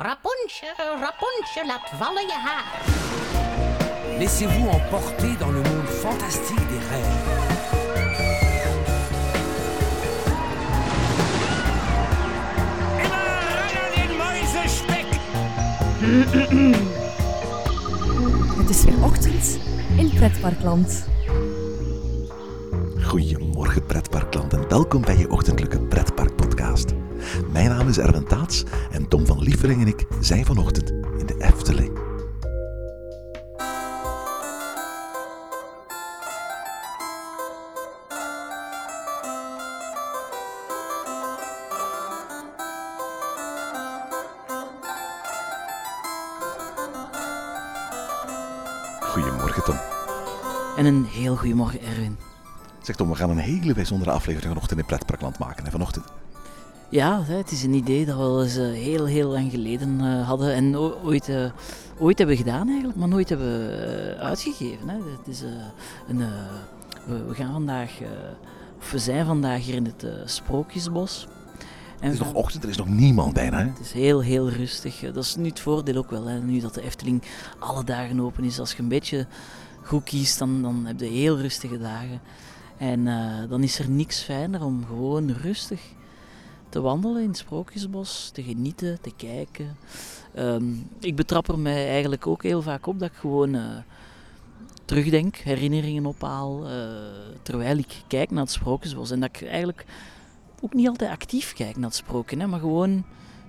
Rapunzel, Rapunzel, laat vallen je haar. Laissez-vous emporter dans le monde fantastique des rêves. Het is weer ochtend in Pretparkland. Goedemorgen pretparkland en welkom bij je ochtendelijke pretparkpodcast. Mijn naam is Erwin Taats en Tom van Lievering en ik zijn vanochtend in de Efteling. Goedemorgen Tom. En een heel goedemorgen, Erwin. Zeg Tom, we gaan een hele bijzondere aflevering vanochtend in pretparkland maken. hè, vanochtend. Ja, het is een idee dat we al eens eh, heel, heel lang geleden eh, hadden en ooit, eh, ooit hebben gedaan eigenlijk, maar nooit hebben uitgegeven. Het is, een, we, gaan vandaag, of we zijn vandaag hier in het Sprookjesbos. En Het is nog ochtend, er is nog niemand bijna. Hè? Het is heel, heel rustig. Dat is nu het voordeel ook wel. Hè. Nu dat de Efteling alle dagen open is. Als je een beetje goed kiest, dan, dan heb je heel rustige dagen. En dan is er niks fijner om gewoon rustig te wandelen in het Sprookjesbos, te genieten, te kijken. Ehm, ik betrap er mij eigenlijk ook heel vaak op dat ik gewoon eh, terugdenk, herinneringen ophaal, eh, terwijl ik kijk naar het Sprookjesbos. En dat ik eigenlijk ook niet altijd actief kijk naar het sprookje, maar gewoon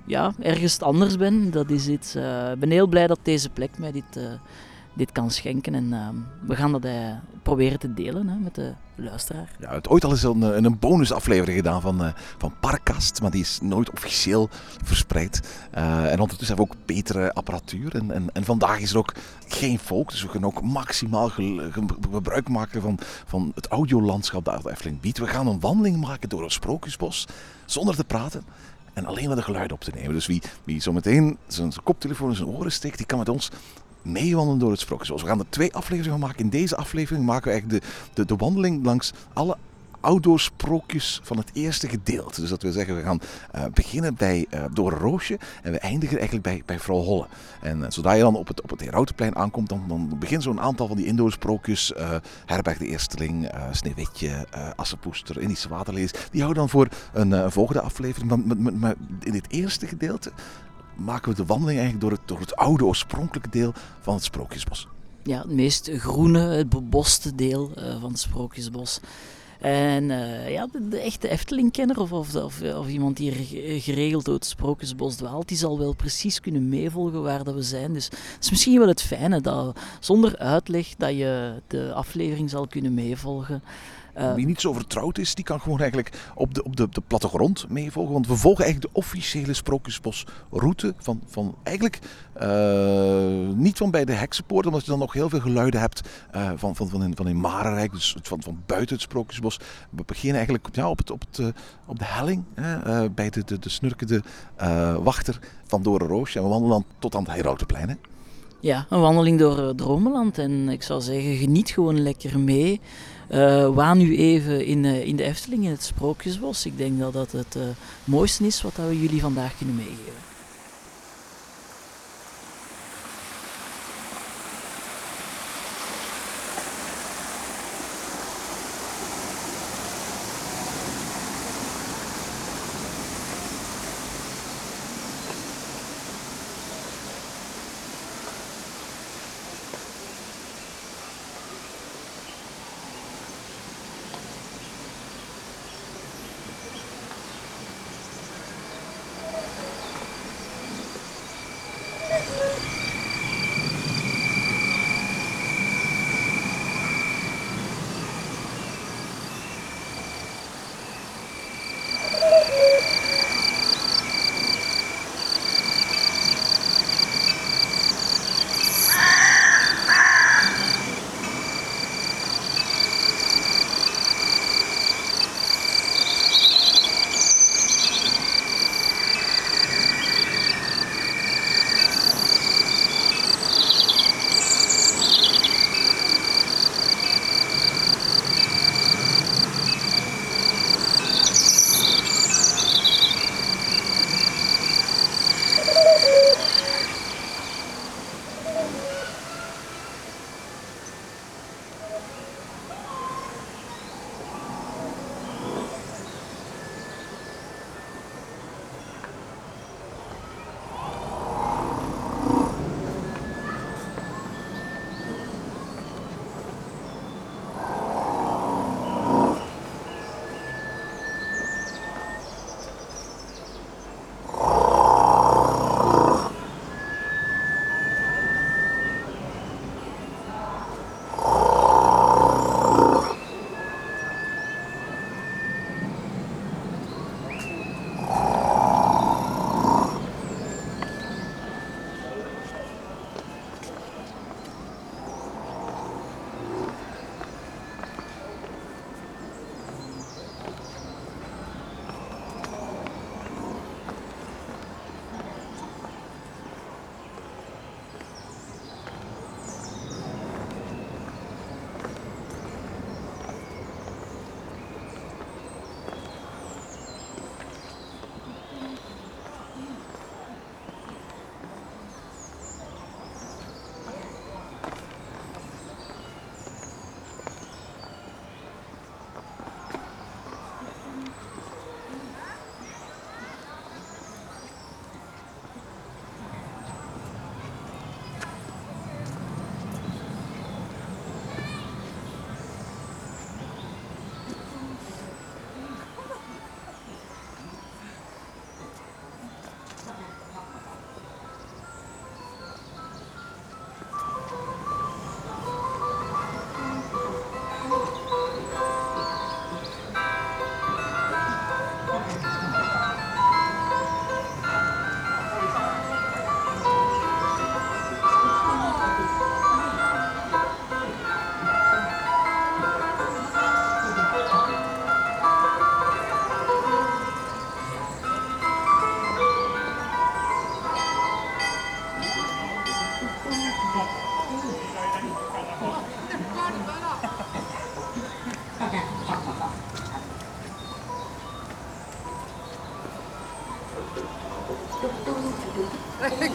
ja, ergens anders ben. Dat is iets. eh, Ik ben heel blij dat deze plek mij dit, dit kan schenken. En ehm, we gaan dat proberen te delen hè, met de luisteraar. Ja, het ooit al eens een, een bonusaflevering gedaan van, eh, van Parkast, maar die is nooit officieel verspreid. Eh, en ondertussen hebben we ook betere apparatuur. En, en, vandaag is er ook geen volk, dus we kunnen ook maximaal gebruik maken van, van het audiolandschap dat de biedt. We gaan een wandeling maken door een sprookjesbos, zonder te praten. En alleen maar de geluiden op te nemen. Dus wie, wie zometeen zijn koptelefoon in zijn oren steekt, die kan met ons meewandelen door het sprookjesbos. We gaan er twee afleveringen van maken. In deze aflevering maken we eigenlijk de, de, de wandeling langs alle outdoor sprookjes van het eerste gedeelte. Dus dat wil zeggen, we gaan eh, beginnen bij uh, Door Roosje en we eindigen eigenlijk bij, bij Vrouw Holle. En eh, zodra je dan op het, op het Herautenplein aankomt, dan, dan zo'n aantal van die indoor sprookjes. Herberg de Eersteling, Sneeuwwitje, Assepoester, Indische Waterlees. Die houden dan voor een volgende aflevering. Maar- maar in dit eerste gedeelte maken we de wandeling eigenlijk door het, door het oude oorspronkelijke deel van het Sprookjesbos. Ja, het meest groene, het beboste deel eh, van het Sprookjesbos. En eh, ja, de, de echte Efteling-kenner of, of, of, of iemand die er ge- geregeld door het Sprookjesbos dwaalt, die zal wel precies kunnen meevolgen waar dat we zijn. Dus het is misschien wel het fijne dat zonder uitleg dat je de aflevering zal kunnen meevolgen. Wie niet zo vertrouwd is, die kan gewoon eigenlijk op de, op de, de plattegrond meevolgen. Want we volgen eigenlijk de officiële Sprookjesbosroute van, van eigenlijk niet van bij de Heksenpoort, omdat je dan nog heel veel geluiden hebt eh, van, van, van, in, van in Marenrijk, dus van, van buiten het Sprookjesbos. We beginnen eigenlijk ja, op, het, op, het, eh, op de helling, hè, eh, bij de, de, de snurkende eh, wachter van Dorenroosje. En we wandelen dan tot aan het Herautenplein. Ja, een wandeling door eh, Dromeland. En ik zou zeggen, geniet gewoon lekker mee. Eh waan nu even in, eh, in de Efteling, in het Sprookjesbos. Ik denk dat dat het eh, mooiste is wat we jullie vandaag kunnen meegeven.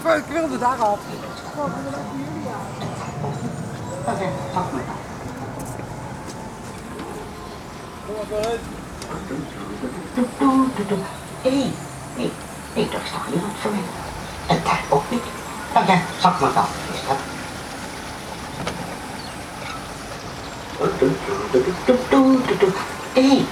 Ik, wilde daar af. Hé, hé, hé, daar is toch niemand voor mij. En daar ook niet. Nou ja, zak maar dan, is dat. Hé,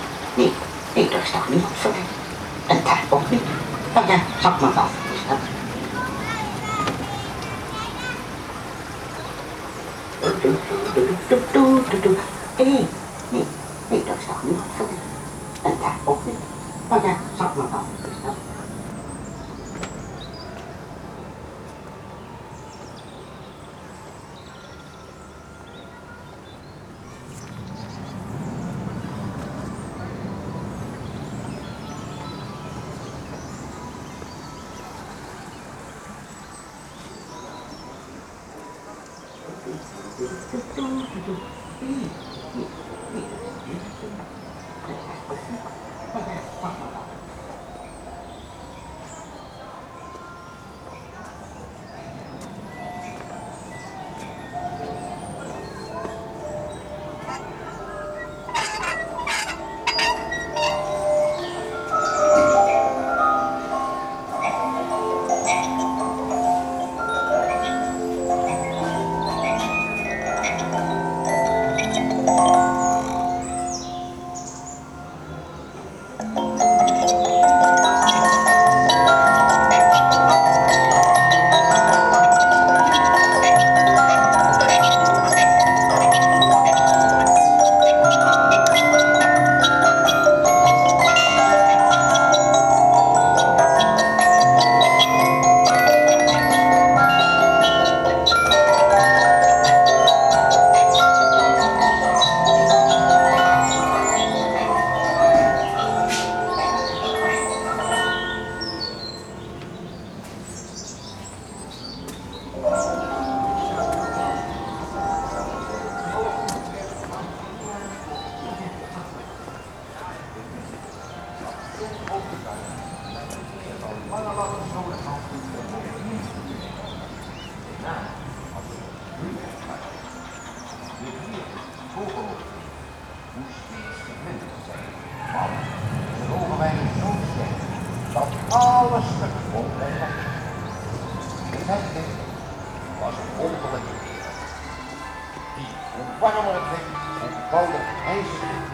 ijzer werd.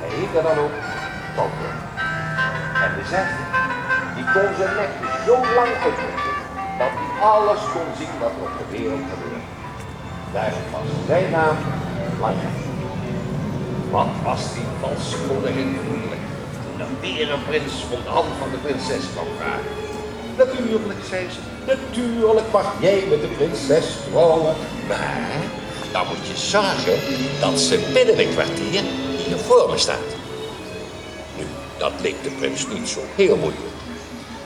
Hij heette dan ook Tokyo. En de zesde, die kon zijn nek zo lang uitrekken, dat hij alles kon zien wat op de wereld gebeurde. Daarom was zijn naam Langheid. Wat was die valskoningin vriendelijk toen de berenprins om de hand van de prinses kwam vragen. Natuurlijk, zei ze, natuurlijk mag jij met de prinses trouwen. Maar dan moet je zorgen dat ze binnen een kwartier hier voor me staat. Nu, dat leek de prins niet zo heel moeilijk.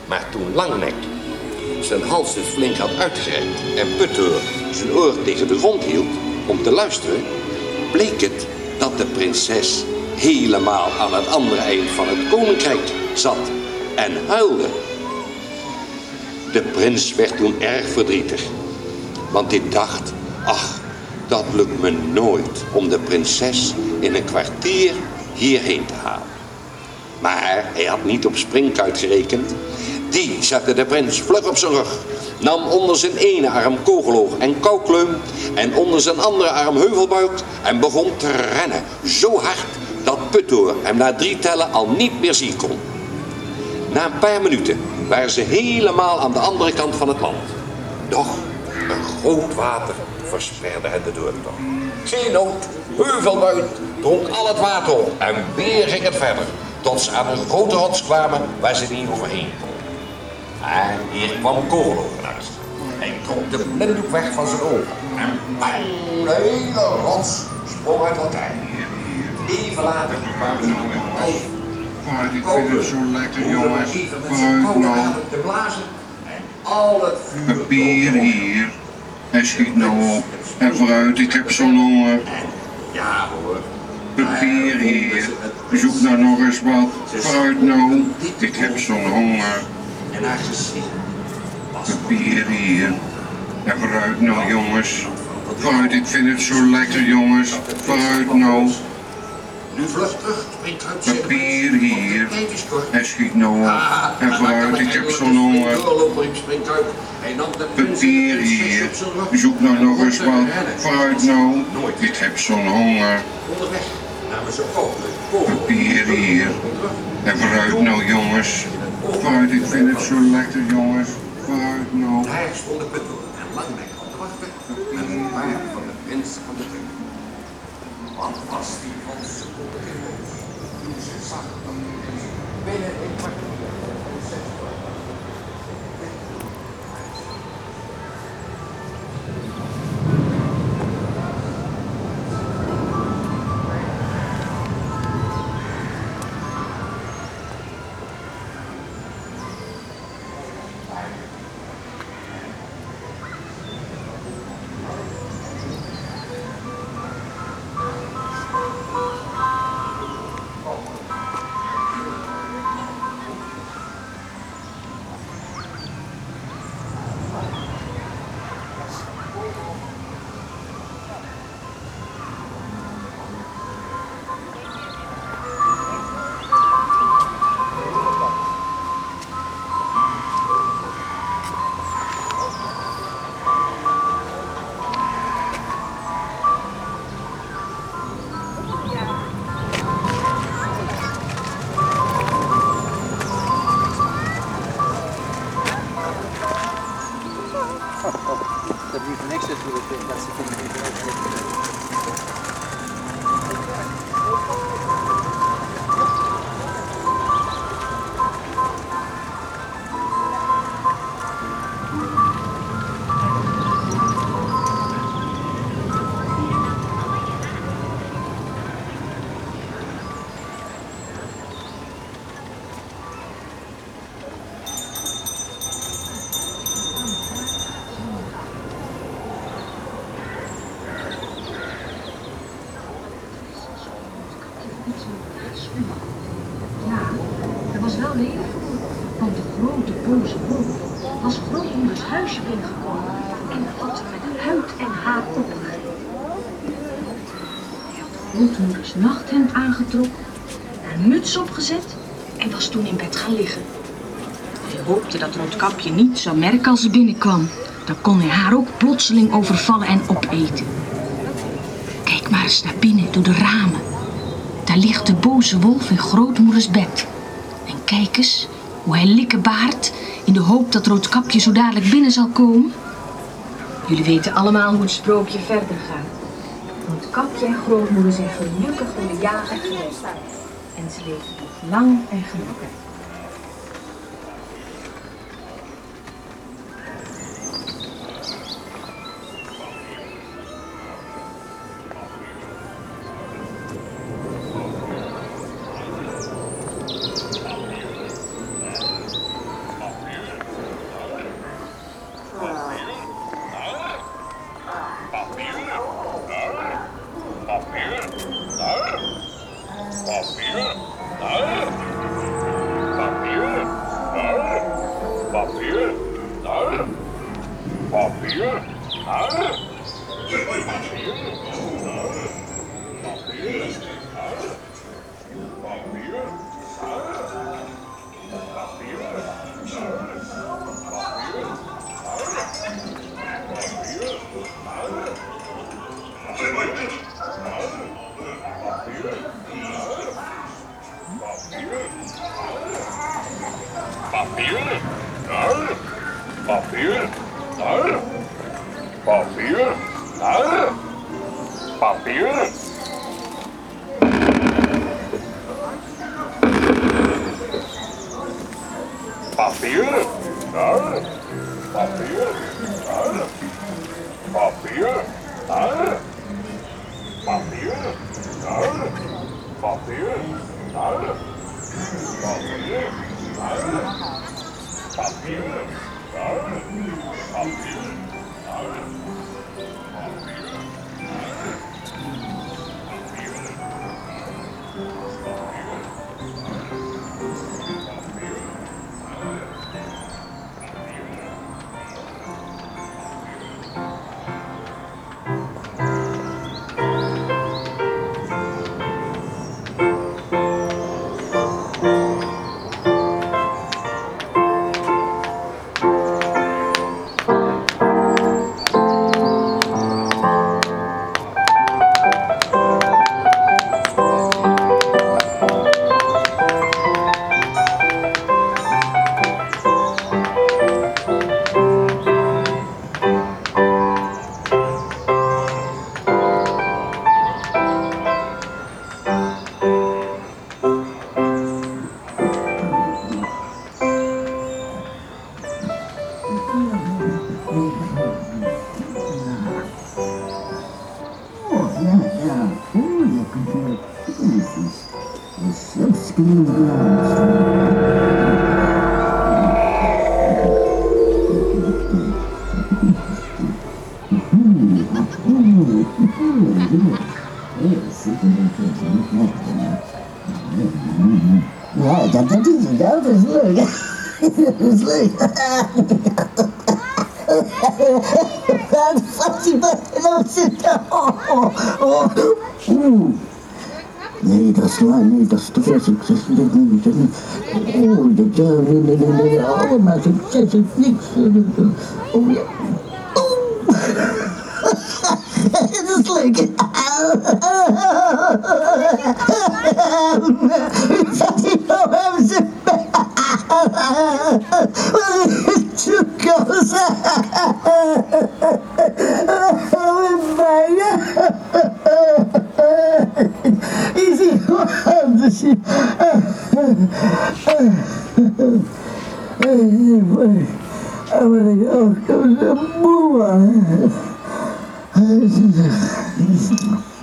Maar toen Langnek zijn hals dus flink had uitgerekt en Putteur zijn oor tegen de grond hield om te luisteren, bleek het dat de prinses helemaal aan het andere eind van het koninkrijk zat en huilde. De prins werd toen erg verdrietig, want hij dacht, ach, dat lukt me nooit om de prinses in een kwartier hierheen te halen. Maar hij had niet op Springkuit gerekend. Die zette de prins vlug op zijn rug, nam onder zijn ene arm kogeloog en koukleum en onder zijn andere arm heuvelbuik en begon te rennen. Zo hard dat Puttoor hem na drie tellen al niet meer zien kon. Na een paar minuten waren ze helemaal aan de andere kant van het land. Doch een groot water versperde hen de doortocht. Geen nood, heuvelbuit dronk al het water op en weer ging het verder. Tot ze aan een grote rots kwamen waar ze niet overheen konden. En hier kwam Kogeloog uit. Hij trok de blinddoek weg van zijn ogen. En bang, de hele rots sprong uit elkaar. Even later kwamen ze een. Maar ik vind het zo lekker, jongens. Koude nou. te blazen. En al het vuur... Papier hier. En schiet nou op. En vooruit, ik heb zo'n honger. Ja hoor. Papier hier. Zoek nou nog eens wat. Vooruit nou. Ik heb zo'n honger. En haar Papier hier. En vooruit nou jongens. Vooruit, ik vind het zo lekker jongens. Vooruit nou. Nu terug. Papier hier. En schiet nou op. Ah, En vooruit, ik heb zo'n honger. Papier hier. Zoek nou nog eens wat. Vooruit nou. Ik heb zo'n honger. Onderweg namen hier. En vooruit nou jongens. Vooruit, ik vind het zo lekker jongens. Vooruit nou. Daar de puttel en Langebeek op te wachten met een paar van de prins van de ring. Wat was die van seconde in toen ze zag dat binnen een kwartier Dat Roodkapje niet zou merken als ze binnenkwam. Dan kon hij haar ook plotseling overvallen en opeten. Kijk maar eens naar binnen door de ramen. Daar ligt de boze wolf in grootmoeders bed. En kijk eens hoe hij likken baart in de hoop dat Roodkapje zo dadelijk binnen zal komen. Jullie weten allemaal hoe het sprookje verder gaat. Roodkapje en grootmoeder zijn gelukkig door de jaren geweest. En ze leven nog lang en gelukkig. Ja, dat, dat is het. Dat is leuk. Dat is leuk. Dat valt hij bijna op zitten. Oh, oh, oh. Nee, dat is waar. Nee, dat is te veel succes. Dat niet. Dat niet. Oh, dat ja, nee, nee, nee, nee. Allemaal succes niks. Oh ja. Oeh. Dat is leuk. Zat hij nou hem zijn Wat is toekomst? Bijna. Is hij gewoon anders?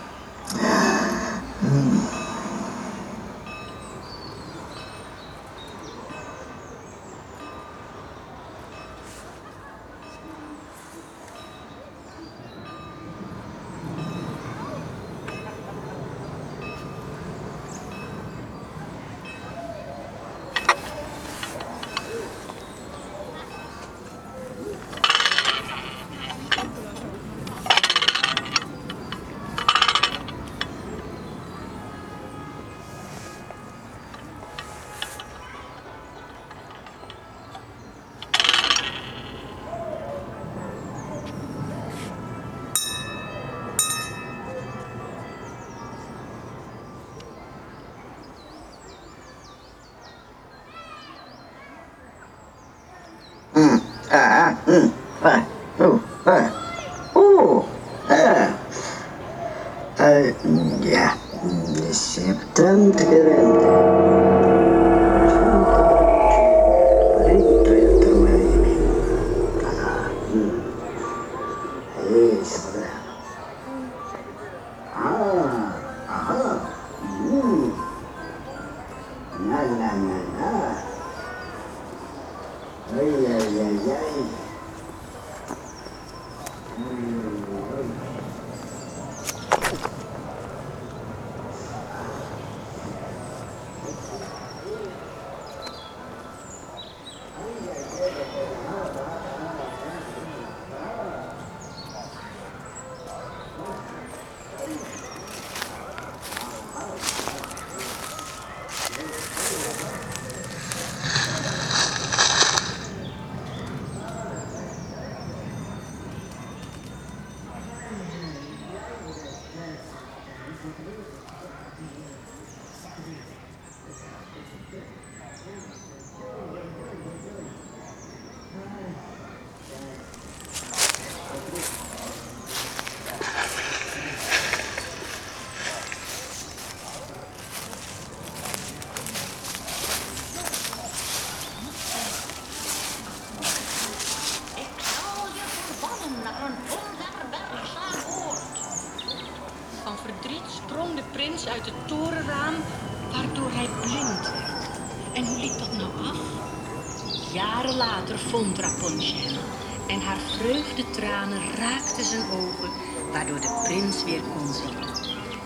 waardoor de prins weer kon zien.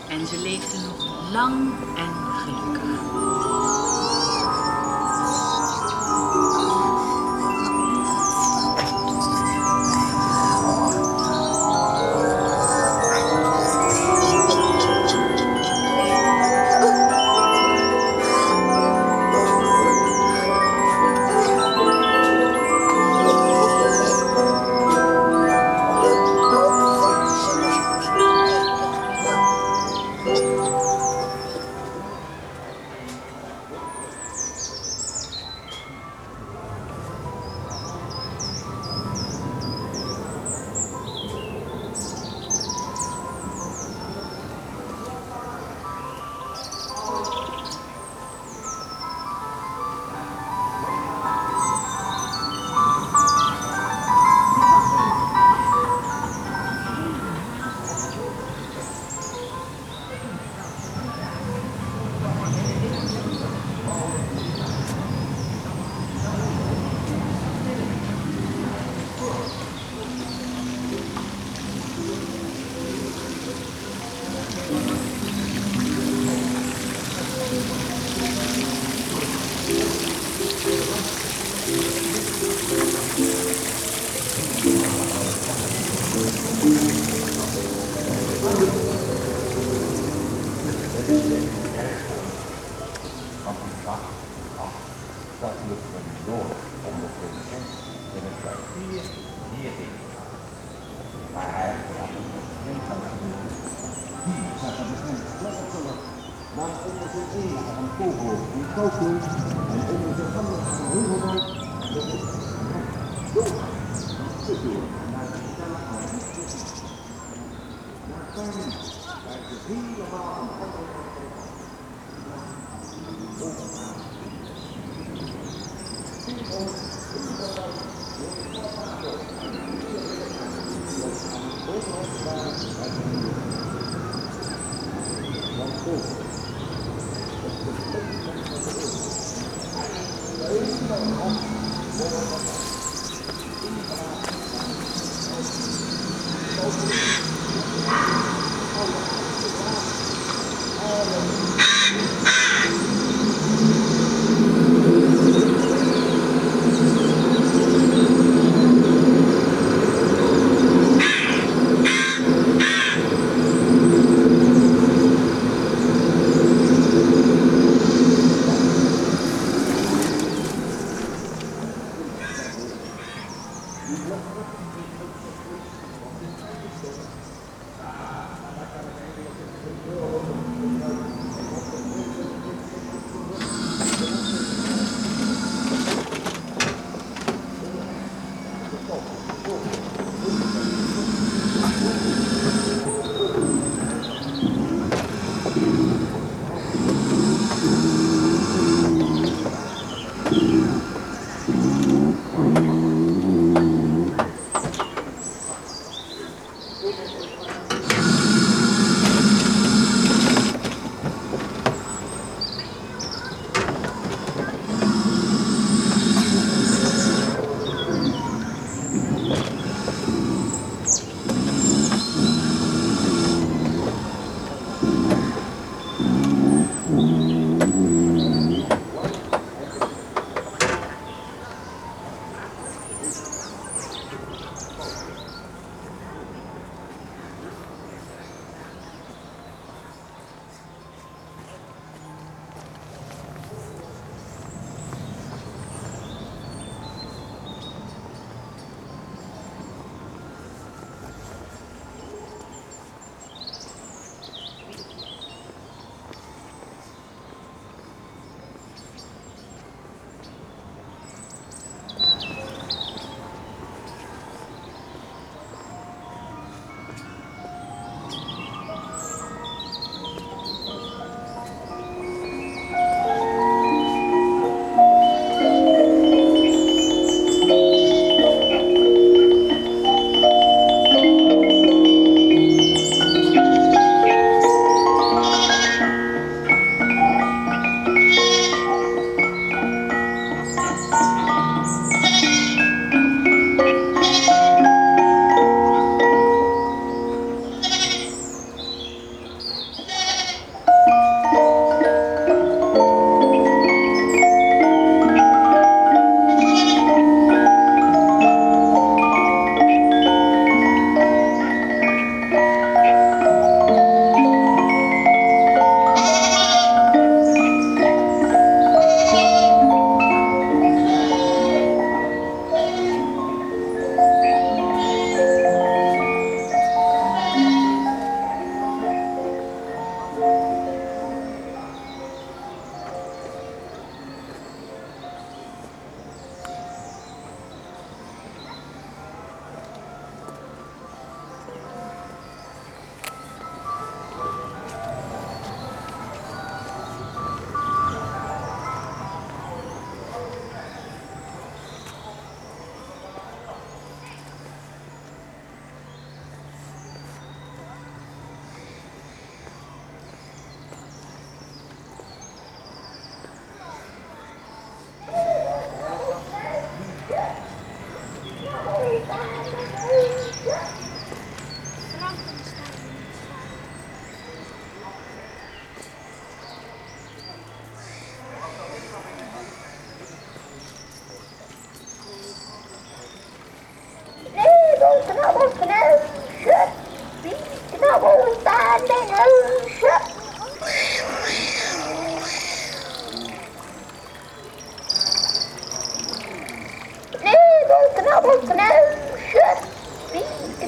En ze leefden nog lang en gelukkig.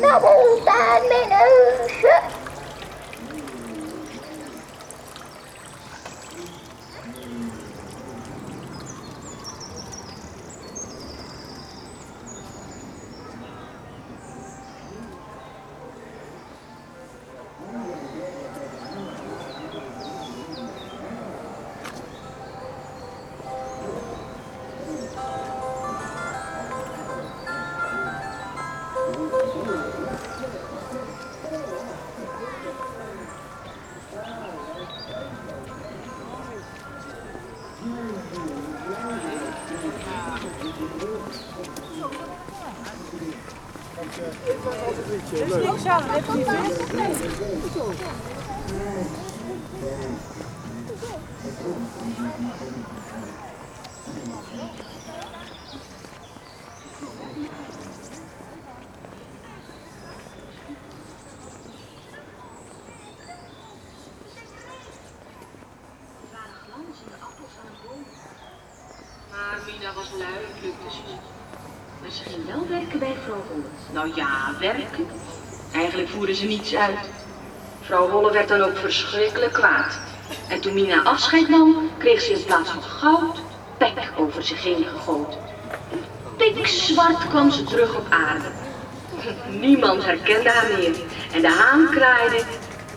Knabbelt aan ze. Maar ze ging wel werken bij vrouw Holle. Nou ja, werken. Eigenlijk voerde ze niets uit. Vrouw Holle werd dan ook verschrikkelijk kwaad. En toen Mina afscheid nam, kreeg ze in plaats van goud pek over zich heen gegoten. Pikzwart kwam ze terug op aarde. Niemand herkende haar meer. En de haan kraaide.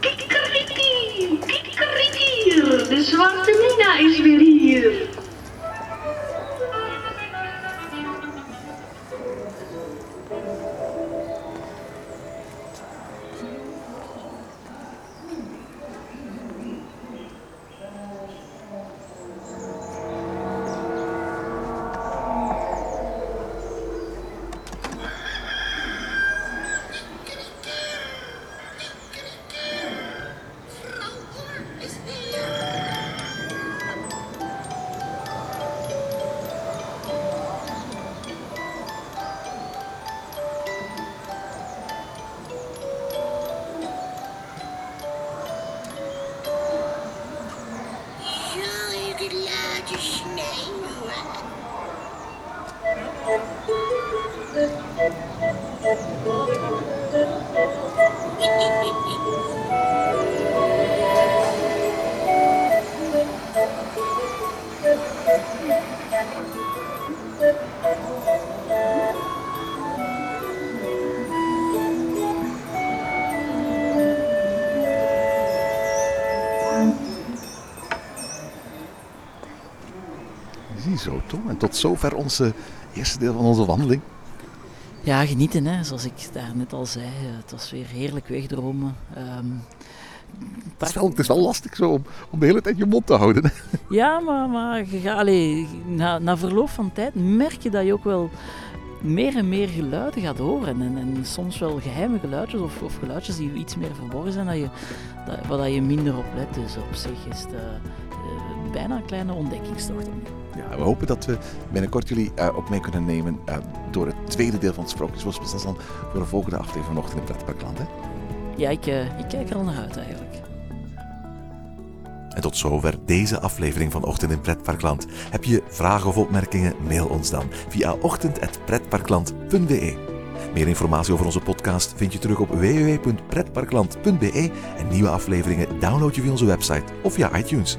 Kikeriki, kikeriki, de zwarte Mina is weer hier. Tom. En tot zover onze eerste deel van onze wandeling. Ja, genieten, hè. zoals ik daar net al zei. eh, Het was weer heerlijk wegdromen. Ehm, Het is wel, het is wel lastig zo om, om de hele tijd je mond te houden. Ja, maar, maar allee, na, na verloop van tijd merk je dat je ook wel meer en meer geluiden gaat horen. En, en soms wel geheime geluidjes of, of geluidjes die iets meer verborgen zijn, dat je, dat, waar dat je minder op let. Dus op zich is het eh, eh, bijna een kleine ontdekkingstocht. Ja, we hopen dat we binnenkort jullie eh, ook mee kunnen nemen eh, door het tweede deel van het Sprookjesbos. Dus dat is dan voor de volgende aflevering vanochtend in Pretparkland. Hè? Ja, ik, eh, ik kijk er al naar uit eigenlijk. En tot zover deze aflevering van Ochtend in Pretparkland. Heb je vragen of opmerkingen? Mail ons dan via ochtend.pretparkland.be. Meer informatie over onze podcast vind je terug op www.pretparkland.be en nieuwe afleveringen download je via onze website of via iTunes.